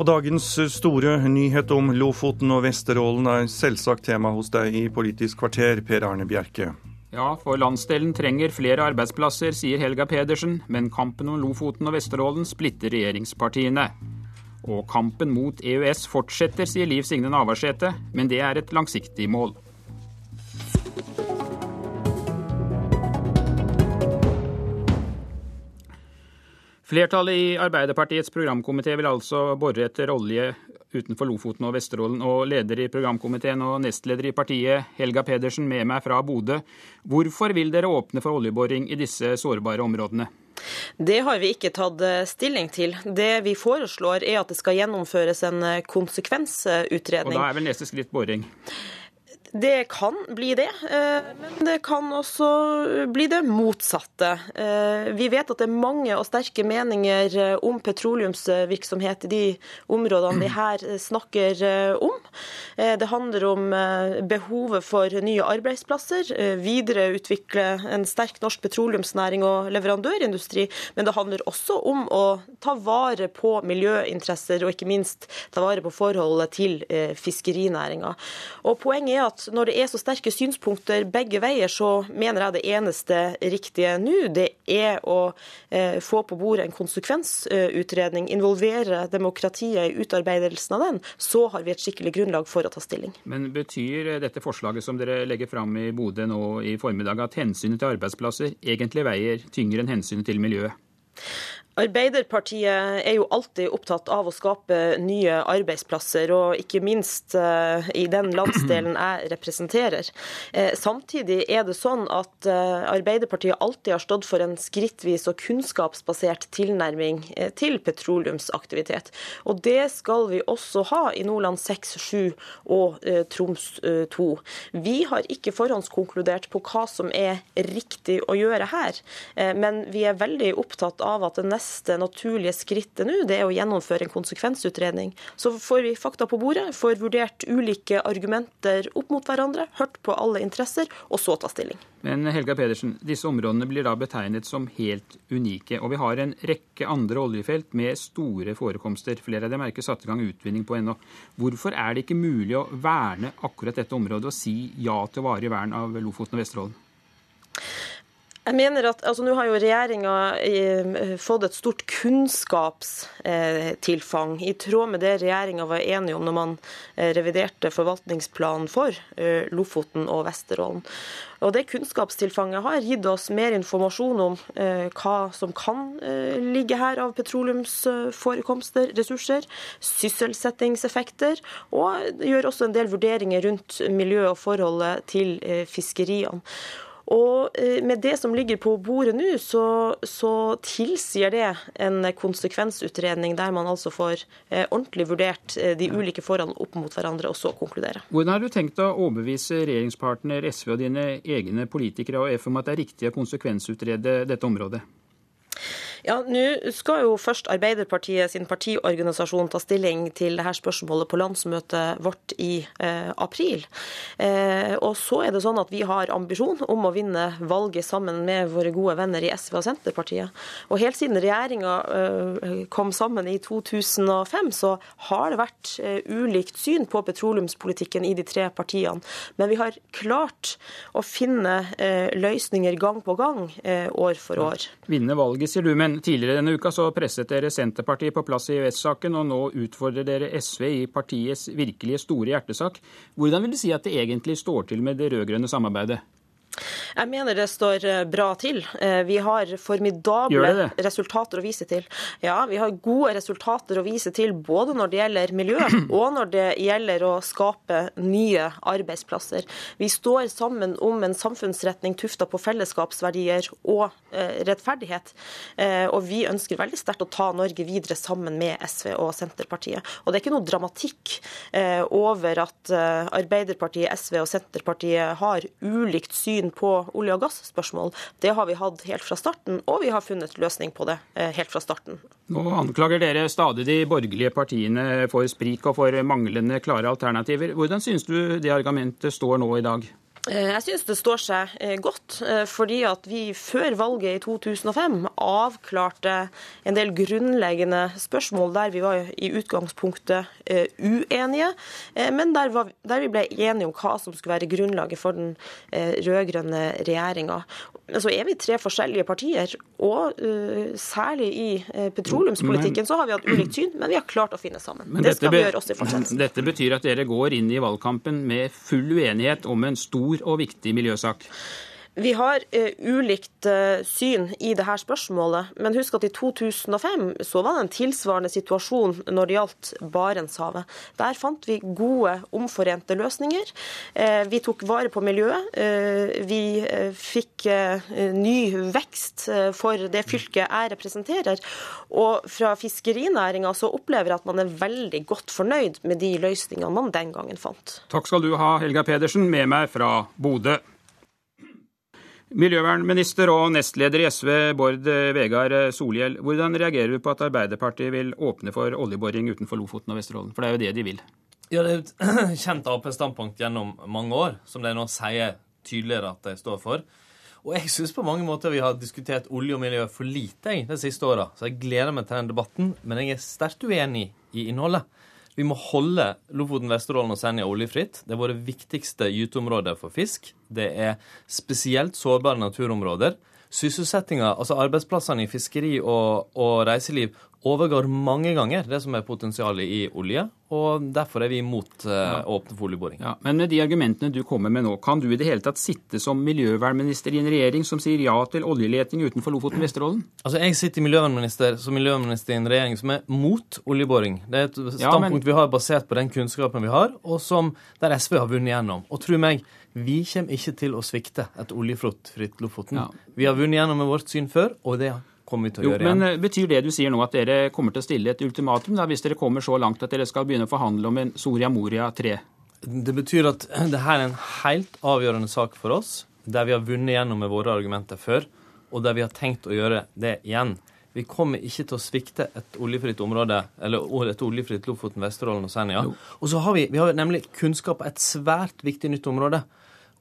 Og dagens store nyhet om Lofoten og Vesterålen er selvsagt tema hos deg i Politisk kvarter, Per Arne Bjerke. Ja, for landsdelen trenger flere arbeidsplasser, sier Helga Pedersen, men kampen om Lofoten og Vesterålen splitter regjeringspartiene. Og kampen mot EØS fortsetter, sier Liv Signe Navarsete, men det er et langsiktig mål. Flertallet i Arbeiderpartiets programkomité vil altså bore etter olje utenfor Lofoten og Vesterålen. Og leder i programkomiteen og nestleder i partiet, Helga Pedersen, med meg fra Bodø. Hvorfor vil dere åpne for oljeboring i disse sårbare områdene? Det har vi ikke tatt eh, stilling til. Det vi foreslår er at det skal gjennomføres en eh, konsekvensutredning. Og da er vel neste skritt boring? Det kan bli det, eh, men det kan også bli det motsatte. Eh, vi vet at det er mange og sterke meninger eh, om petroleumsvirksomhet i de områdene vi her snakker om. Det handler om behovet for nye arbeidsplasser, videreutvikle en sterk norsk petroleumsnæring og leverandørindustri, men det handler også om å ta vare på miljøinteresser og ikke minst ta vare på forholdet til fiskerinæringa. Poenget er at når det er så sterke synspunkter begge veier, så mener jeg det eneste riktige nå, det er å eh, få på bordet en konsekvensutredning, involvere demokratiet i utarbeidelsen av den. Så har vi et skikkelig grunnlag for å ta stilling. Men betyr dette forslaget som dere legger fram i Bodø nå i formiddag, at hensynet til arbeidsplasser egentlig veier tyngre enn hensynet til miljøet? Arbeiderpartiet er jo alltid opptatt av å skape nye arbeidsplasser, og ikke minst uh, i den landsdelen jeg representerer. Uh, samtidig er det sånn at uh, Arbeiderpartiet alltid har stått for en skrittvis og kunnskapsbasert tilnærming til petroleumsaktivitet. Og det skal vi også ha i Nordland 6, 7 og Troms 2. Vi har ikke forhåndskonkludert på hva som er riktig å gjøre her, men vi er veldig opptatt av at det neste neste naturlige skrittet nå, det er å gjennomføre en konsekvensutredning. Så får vi fakta på bordet, får vurdert ulike argumenter opp mot hverandre, hørt på alle interesser, og så ta stilling. Men Helga Pedersen, disse områdene blir da betegnet som helt unike. Og vi har en rekke andre oljefelt med store forekomster. Flere av dem er ikke satt i gang utvinning på ennå. Hvorfor er det ikke mulig å verne akkurat dette området og si ja til varig vern av Lofoten og Vesterålen? Jeg mener at altså Nå har jo regjeringa eh, fått et stort kunnskapstilfang, i tråd med det regjeringa var enige om når man eh, reviderte forvaltningsplanen for eh, Lofoten og Vesterålen. Og Det kunnskapstilfanget har gitt oss mer informasjon om hva som kan ligge her av petroleumsforekomster, ressurser, sysselsettingseffekter, og gjør også en del vurderinger rundt miljø og forholdet til fiskeriene. Og eh, Med det som ligger på bordet nå, så, så, tilsier det en konsekvensutredning der man altså får eh, ordentlig vurdert eh, de ulike forholdene opp mot hverandre, og så konkludere. Hvordan har du tenkt å overbevise regjeringspartner SV og dine egne politikere og F om at det er riktig å konsekvensutrede dette området? Ja, Nå skal jo først Arbeiderpartiet sin partiorganisasjon ta stilling til dette spørsmålet på landsmøtet vårt i eh, april. Eh, og så er det sånn at vi har ambisjon om å vinne valget sammen med våre gode venner i SV og Senterpartiet. Og helt siden regjeringa eh, kom sammen i 2005, så har det vært eh, ulikt syn på petroleumspolitikken i de tre partiene. Men vi har klart å finne eh, løsninger gang på gang, eh, år for år. Vinne valget, sier du. men men tidligere denne uka så presset dere Senterpartiet på plass i EØS-saken, og nå utfordrer dere SV i partiets virkelige store hjertesak. Hvordan vil du si at det egentlig står til med det rød-grønne samarbeidet? Jeg mener det står eh, bra til. Eh, vi har formidable resultater å vise til. Ja, vi har gode resultater å vise til både når det gjelder miljø og når det gjelder å skape nye arbeidsplasser. Vi står sammen om en samfunnsretning tufta på fellesskapsverdier og eh, rettferdighet. Og vi ønsker veldig sterkt å ta Norge videre sammen med SV og Senterpartiet. Og det er ikke noe dramatikk over at Arbeiderpartiet, SV og Senterpartiet har ulikt syn på olje- og gasspørsmål. Det har vi hatt helt fra starten, og vi har funnet løsning på det eh, helt fra starten. Nå anklager dere stadig de borgerlige partiene for sprik og for manglende klare alternativer. Hvordan synes du det argumentet står nå i dag? Eh, jeg synes det står seg eh, godt, eh, fordi at vi før valget i 2005 avklarte en del grunnleggende spørsmål der vi var i utgangspunktet uenige, men der, vi ble enige om hva som skulle være grunnlaget for den rød-grønne regjeringa. Så er vi tre forskjellige partier, og særlig i petroleumspolitikken så har vi hatt ulikt syn, men vi har klart å finne sammen. det skal vi gjøre også i fortsettelsen. Dette betyr at dere går inn i valgkampen med full uenighet om en stor stor og viktig miljøsak? Vi har uh, ulikt uh, syn i dette spørsmålet, men husk at i 2005 så var det en tilsvarende situasjon når det gjaldt Barentshavet. Der fant vi gode, omforente løsninger. Uh, vi tok vare på miljøet. vi fikk ny vekst for det fylket jeg representerer. Og fra fiskerinæringa så opplever jeg at man er veldig godt fornøyd med de løsningene man den gangen fant. Takk skal du ha, Helga Pedersen, med meg fra Bodø. Miljøvernminister og nestleder i SV, Bård Vegar Solhjell. Hvordan reagerer du på at Arbeiderpartiet vil åpne for oljeboring utenfor Lofoten og Vesterålen? For det er jo det de vil. Ja, Det er et kjent Ap-standpunkt gjennom mange år, som de nå sier tydeligere at de står for. Og jeg syns på mange måter vi har diskutert olje og miljø for lite de siste åra, så jeg gleder meg til den debatten, men jeg er sterkt uenig i innholdet. Vi må holde Lofoten, Vesterålen og Senja oljefritt. Det er våre viktigste gyteområder for fisk. Det er spesielt sårbare naturområder. Sysselsettinga, altså arbeidsplassene i fiskeri og, og reiseliv, overgår mange ganger det som er potensialet i olje. Og derfor er vi imot uh, åpne for oljeboring. Ja, men med de argumentene du kommer med nå, kan du i det hele tatt sitte som miljøvernminister i en regjering som sier ja til oljeleting utenfor Lofoten Vesterålen? Altså, Jeg sitter miljøvernminister, som miljøvernminister i en regjering som er mot oljeboring. Det er et standpunkt ja, men... vi har basert på den kunnskapen vi har, og som, der SV har vunnet gjennom. Og tro meg, vi kommer ikke til å svikte et oljefritt Lofoten. Ja. Vi har vunnet gjennom med vårt syn før, og det kommer vi til å jo, gjøre igjen. Men eh, Betyr det du sier nå at dere kommer til å stille et ultimatum da, hvis dere kommer så langt at dere skal begynne å forhandle om en Soria Moria 3? Det betyr at det her er en helt avgjørende sak for oss, der vi har vunnet gjennom med våre argumenter før, og der vi har tenkt å gjøre det igjen. Vi kommer ikke til å svikte et oljefritt område, eller et oljefritt Lofoten, Vesterålen og Senja. Og så har vi, vi har nemlig kunnskap på et svært viktig nytt område.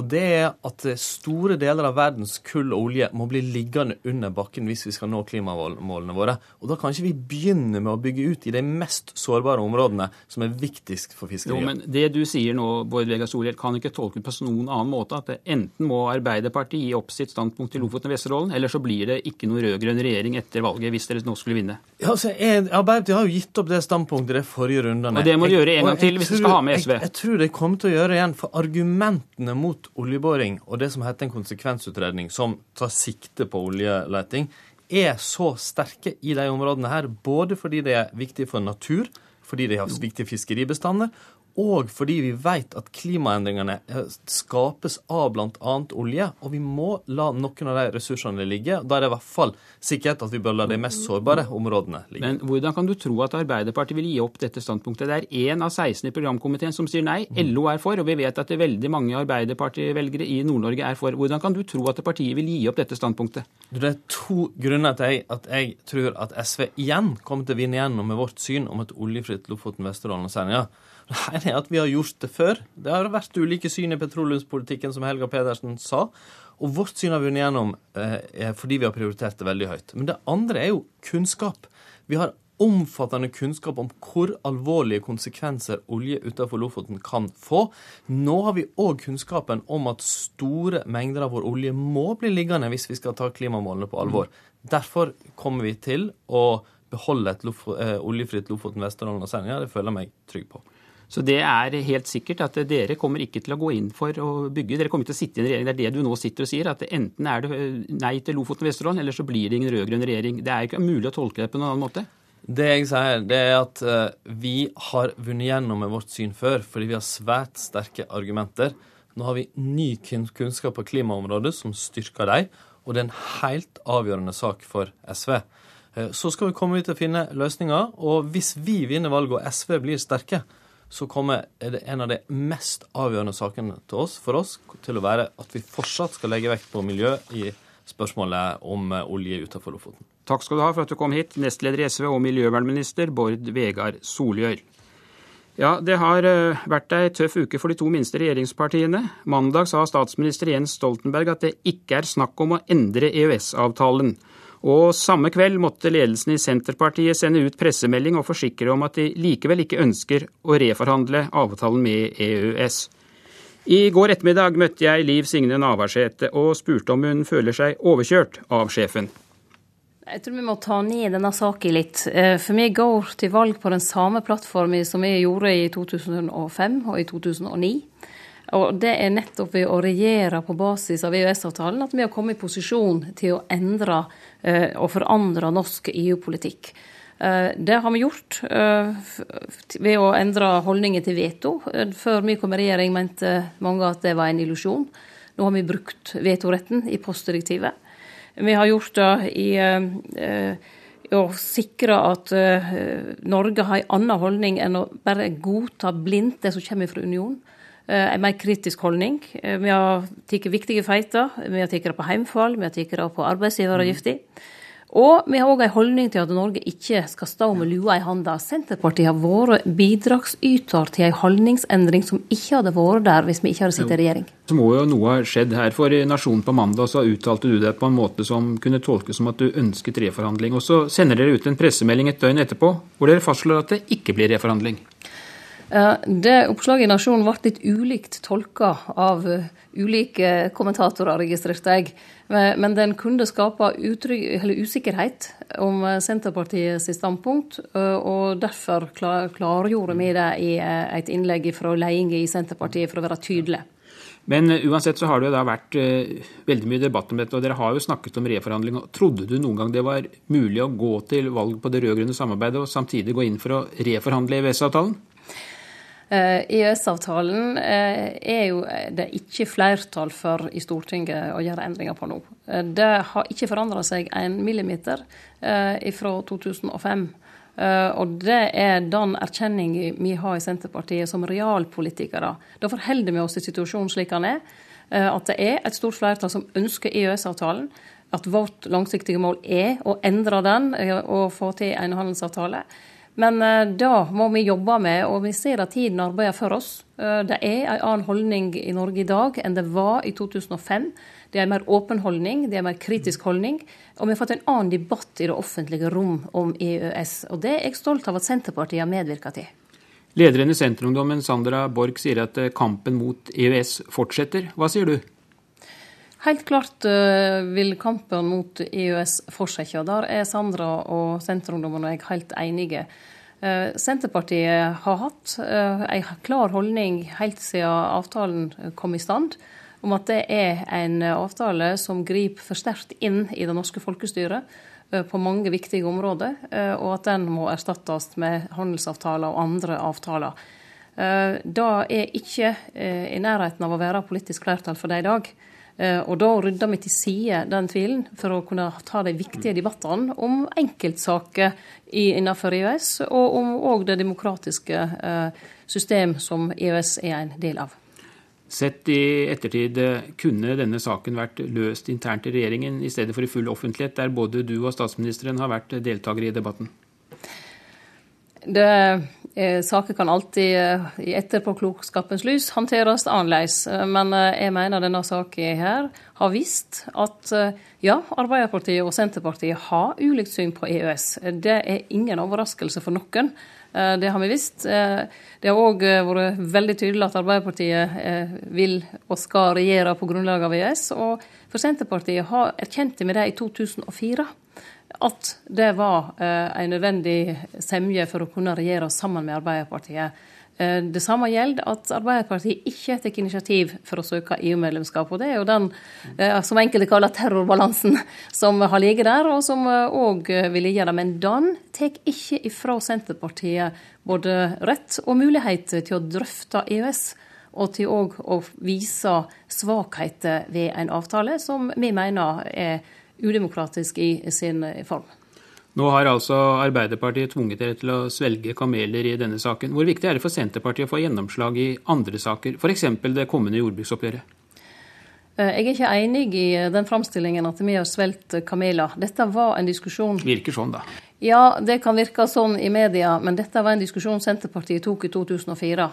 Og det er at store deler av verdens kull og olje må bli liggende under bakken hvis vi skal nå klimamålene våre. Og da kan ikke vi begynne med å bygge ut i de mest sårbare områdene som er viktigst for fiskeriet. Jo, men det du sier nå, Bård Vegar Solhjell, kan ikke tolkes på noen annen måte. At det enten må Arbeiderpartiet gi opp sitt standpunkt til Lofoten og Vesterålen, eller så blir det ikke noen rød-grønn regjering etter valget hvis dere nå skulle vinne. Ja, altså, jeg, Arbeiderpartiet har jo gitt opp det standpunktet de forrige rundene. Og det må de gjøre en gang til hvis de skal ha med SV. Jeg, jeg tror de kommer til å gjøre igjen, for argumentene mot oljeboring og det som heter en konsekvensutredning som tar sikte på oljeleting, er så sterke i de områdene her, både fordi det er viktig for natur, fordi de har viktige fiskeribestander, og fordi vi vet at klimaendringene eh, skapes av bl.a. olje. Og vi må la noen av de ressursene ligge. Da er det i hvert fall sikkert at vi bør la de mest sårbare områdene ligge. Men hvordan kan du tro at Arbeiderpartiet vil gi opp dette standpunktet? Det er én av 16 i programkomiteen som sier nei. LO er for, og vi vet at det er veldig mange Arbeiderparti-velgere i Nord-Norge er for. Hvordan kan du tro at partiet vil gi opp dette standpunktet? Det er to grunner til at jeg tror at SV igjen kommer til å vinne igjennom med vårt syn om et oljefritt Lofoten, Vesterålen og Senja. Nei, det er at vi har gjort det før. Det har vært ulike syn i petroleumspolitikken, som Helga Pedersen sa. Og vårt syn har vunnet gjennom eh, fordi vi har prioritert det veldig høyt. Men det andre er jo kunnskap. Vi har omfattende kunnskap om hvor alvorlige konsekvenser olje utenfor Lofoten kan få. Nå har vi òg kunnskapen om at store mengder av vår olje må bli liggende hvis vi skal ta klimamålene på alvor. Derfor kommer vi til å beholde et Lof eh, oljefritt Lofoten, Vesterålen og Senja. Det føler jeg meg trygg på. Så det er helt sikkert at dere kommer ikke til å gå inn for å bygge. Dere kommer til å sitte i en regjering. Det er det du nå sitter og sier, at enten er det nei til Lofoten og Vesterålen, eller så blir det ingen rød-grønn regjering. Det er ikke mulig å tolke det på noen annen måte. Det jeg sier, det er at uh, vi har vunnet gjennom med vårt syn før, fordi vi har svært sterke argumenter. Nå har vi ny kunnskap på klimaområdet som styrker dem, og det er en helt avgjørende sak for SV. Uh, så skal vi komme ut og finne løsninger, og hvis vi vinner valget og SV blir sterke, så kommer en av de mest avgjørende sakene til oss, for oss til å være at vi fortsatt skal legge vekt på miljø i spørsmålet om eh, olje utenfor Lofoten. Takk skal du ha for at du kom hit, nestleder i SV og miljøvernminister Bård Vegar Solhjør. Ja, Det har eh, vært ei tøff uke for de to minste regjeringspartiene. Mandag sa statsminister Jens Stoltenberg at det ikke er snakk om å endre EØS-avtalen. Og samme kveld måtte ledelsen i Senterpartiet sende ut pressemelding og forsikre om at de likevel ikke ønsker å reforhandle avtalen med EØS. I går ettermiddag møtte jeg Liv Signe Navarsete og spurte om hun føler seg overkjørt av sjefen. Jeg tror vi må ta ned denne saken litt. Eh, for vi går til valg på den samme plattformen som vi gjorde i 2005 og i 2009. Og det er nettopp ved å regjere på basis av EØS-avtalen at vi har kommet i posisjon til å endre eh, og forandre norsk EU-politikk. Eh, det har vi gjort eh, ved å endre holdningen til veto. Før vi kom i regjering mente mange at det var en illusjon. Nå har vi brukt vetoretten i postdirektivet. Vi har gjort det i å sikre at Norge har en annen holdning enn å bare godta blindt det som kommer fra unionen. Eh, en mer kritisk holdning. Eh, vi har tatt viktige feiter. Vi har tatt det på heimfall, vi har tatt det på arbeidsgiveravgifter. Og vi har òg ei holdning til at Norge ikke skal stå med lua i handa. Senterpartiet har vært bidragsyter til ei holdningsendring som ikke hadde vært der hvis vi ikke hadde sittet i regjering. Så må jo noe ha skjedd her. For i Nasjonen på mandag så uttalte du deg på en måte som kunne tolkes som at du ønsket reforhandling. Og så sender dere ut en pressemelding et døgn etterpå hvor dere fastslår at det ikke blir reforhandling. Eh, det oppslaget i Nasjonen ble litt ulikt tolka av eh, ulike kommentatorer, registrerte jeg. Men den kunne skape usikkerhet om Senterpartiets standpunkt, og derfor klargjorde vi det i et innlegg fra ledelsen i Senterpartiet for å være tydelig. Men uansett så har det jo da vært veldig mye debatt om dette, og dere har jo snakket om reforhandling. Trodde du noen gang det var mulig å gå til valg på det rød-grønne samarbeidet og samtidig gå inn for å reforhandle EØS-avtalen? EØS-avtalen eh, e eh, er jo det ikke flertall for i Stortinget å gjøre endringer på nå. Eh, det har ikke forandra seg en millimeter fra 2005. Og det er den erkjenningen vi har i Senterpartiet som realpolitikere. Da forholder vi oss til situasjonen slik den er. At det er et stort flertall som ønsker EØS-avtalen. At vårt langsiktige mål er å endre den og få til en handelsavtale. Men uh, da må vi jobbe med, og vi ser at tiden arbeider for oss. Uh, det er en annen holdning i Norge i dag enn det var i 2005. Det er en mer åpen holdning, det er en mer kritisk holdning. Og vi har fått en annen debatt i det offentlige rom om EØS. Og det er jeg stolt av at Senterpartiet har medvirka til. Lederen i Senterungdommen, Sandra Borch, sier at eh, kampen mot EØS fortsetter. Hva sier du? Helt klart uh, vil kampen mot EØS fortsette. Der er Sandra og Senterungdommen og jeg helt enige. Uh, Senterpartiet har hatt en ei klar holdning helt siden avtalen kom i stand, om at det er en avtale som griper for sterkt inn i det norske folkestyret på mange viktige områder, og at den må erstattes med handelsavtaler og andre avtaler. Det er ikke i nærheten av å være politisk flertall for det i dag. Eh, og da rydda vi til side den tvilen for å kunne ta de viktige debattene om enkeltsaker innenfor EØS, og om òg det demokratiske eh, system som EØS er en del av. Sett i ettertid, eh, kunne denne saken vært løst internt i regjeringen i stedet for i full offentlighet, der både du og statsministeren har vært deltakere i debatten? Det, saker kan alltid eh, i etterpåklokskapens lys håndteres annerledes. Eh, men eh, jeg mener denne saken her har vist at eh, ja, Arbeiderpartiet og Senterpartiet har ulikt syn på EØS. Det er ingen overraskelse for noen. Eh, det har vi visst. Det har òg vært veldig tydelig at Arbeiderpartiet vil og skal regjere på grunnlag av EØS. Og for Senterpartiet har erkjente vi det i 2004 at det var eh, en nødvendig semje for å kunne regjere sammen med Arbeiderpartiet. Eh, det samme gjelder at Arbeiderpartiet ikke tar initiativ for å søke EU-medlemskap. og Det er jo den eh, som enkelte kaller terrorbalansen som har ligget der, og som òg vil ligge der. Men den tar ikke ifra Senterpartiet både rett og mulighet til å drøfte EØS. Og til òg å vise svakheter ved en avtale som vi mener er udemokratisk i sin form. Nå har altså Arbeiderpartiet tvunget dere til å svelge kameler i denne saken. Hvor viktig er det for Senterpartiet å få gjennomslag i andre saker, f.eks. det kommende jordbruksoppgjøret? Jeg er ikke enig i den framstillingen at vi har svelgt kameler. Dette var en diskusjon Virker sånn, da. Ja, det kan virke sånn i media, men dette var en diskusjon Senterpartiet tok i 2004.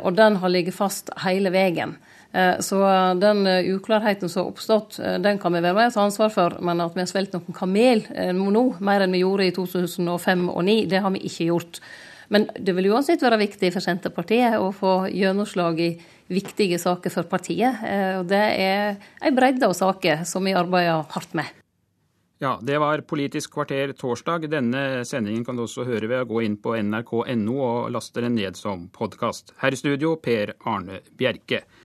Og den har ligget fast hele veien. Eh, så den eh, uklarheten som har oppstått, eh, den kan vi være med og ta ansvar for. Men at vi har svelget noen kamel nå, mer enn vi gjorde i 2005 og 2009, det har vi ikke gjort. Men det vil uansett være viktig for Senterpartiet å få gjennomslag i viktige saker for partiet. Og det er ei bredde av saker som vi arbeider hardt med. Ja, det var Politisk kvarter torsdag. Denne sendingen kan du også høre ved å gå inn på nrk.no og laste den ned som podkast. Her i studio Per Arne Bjerke.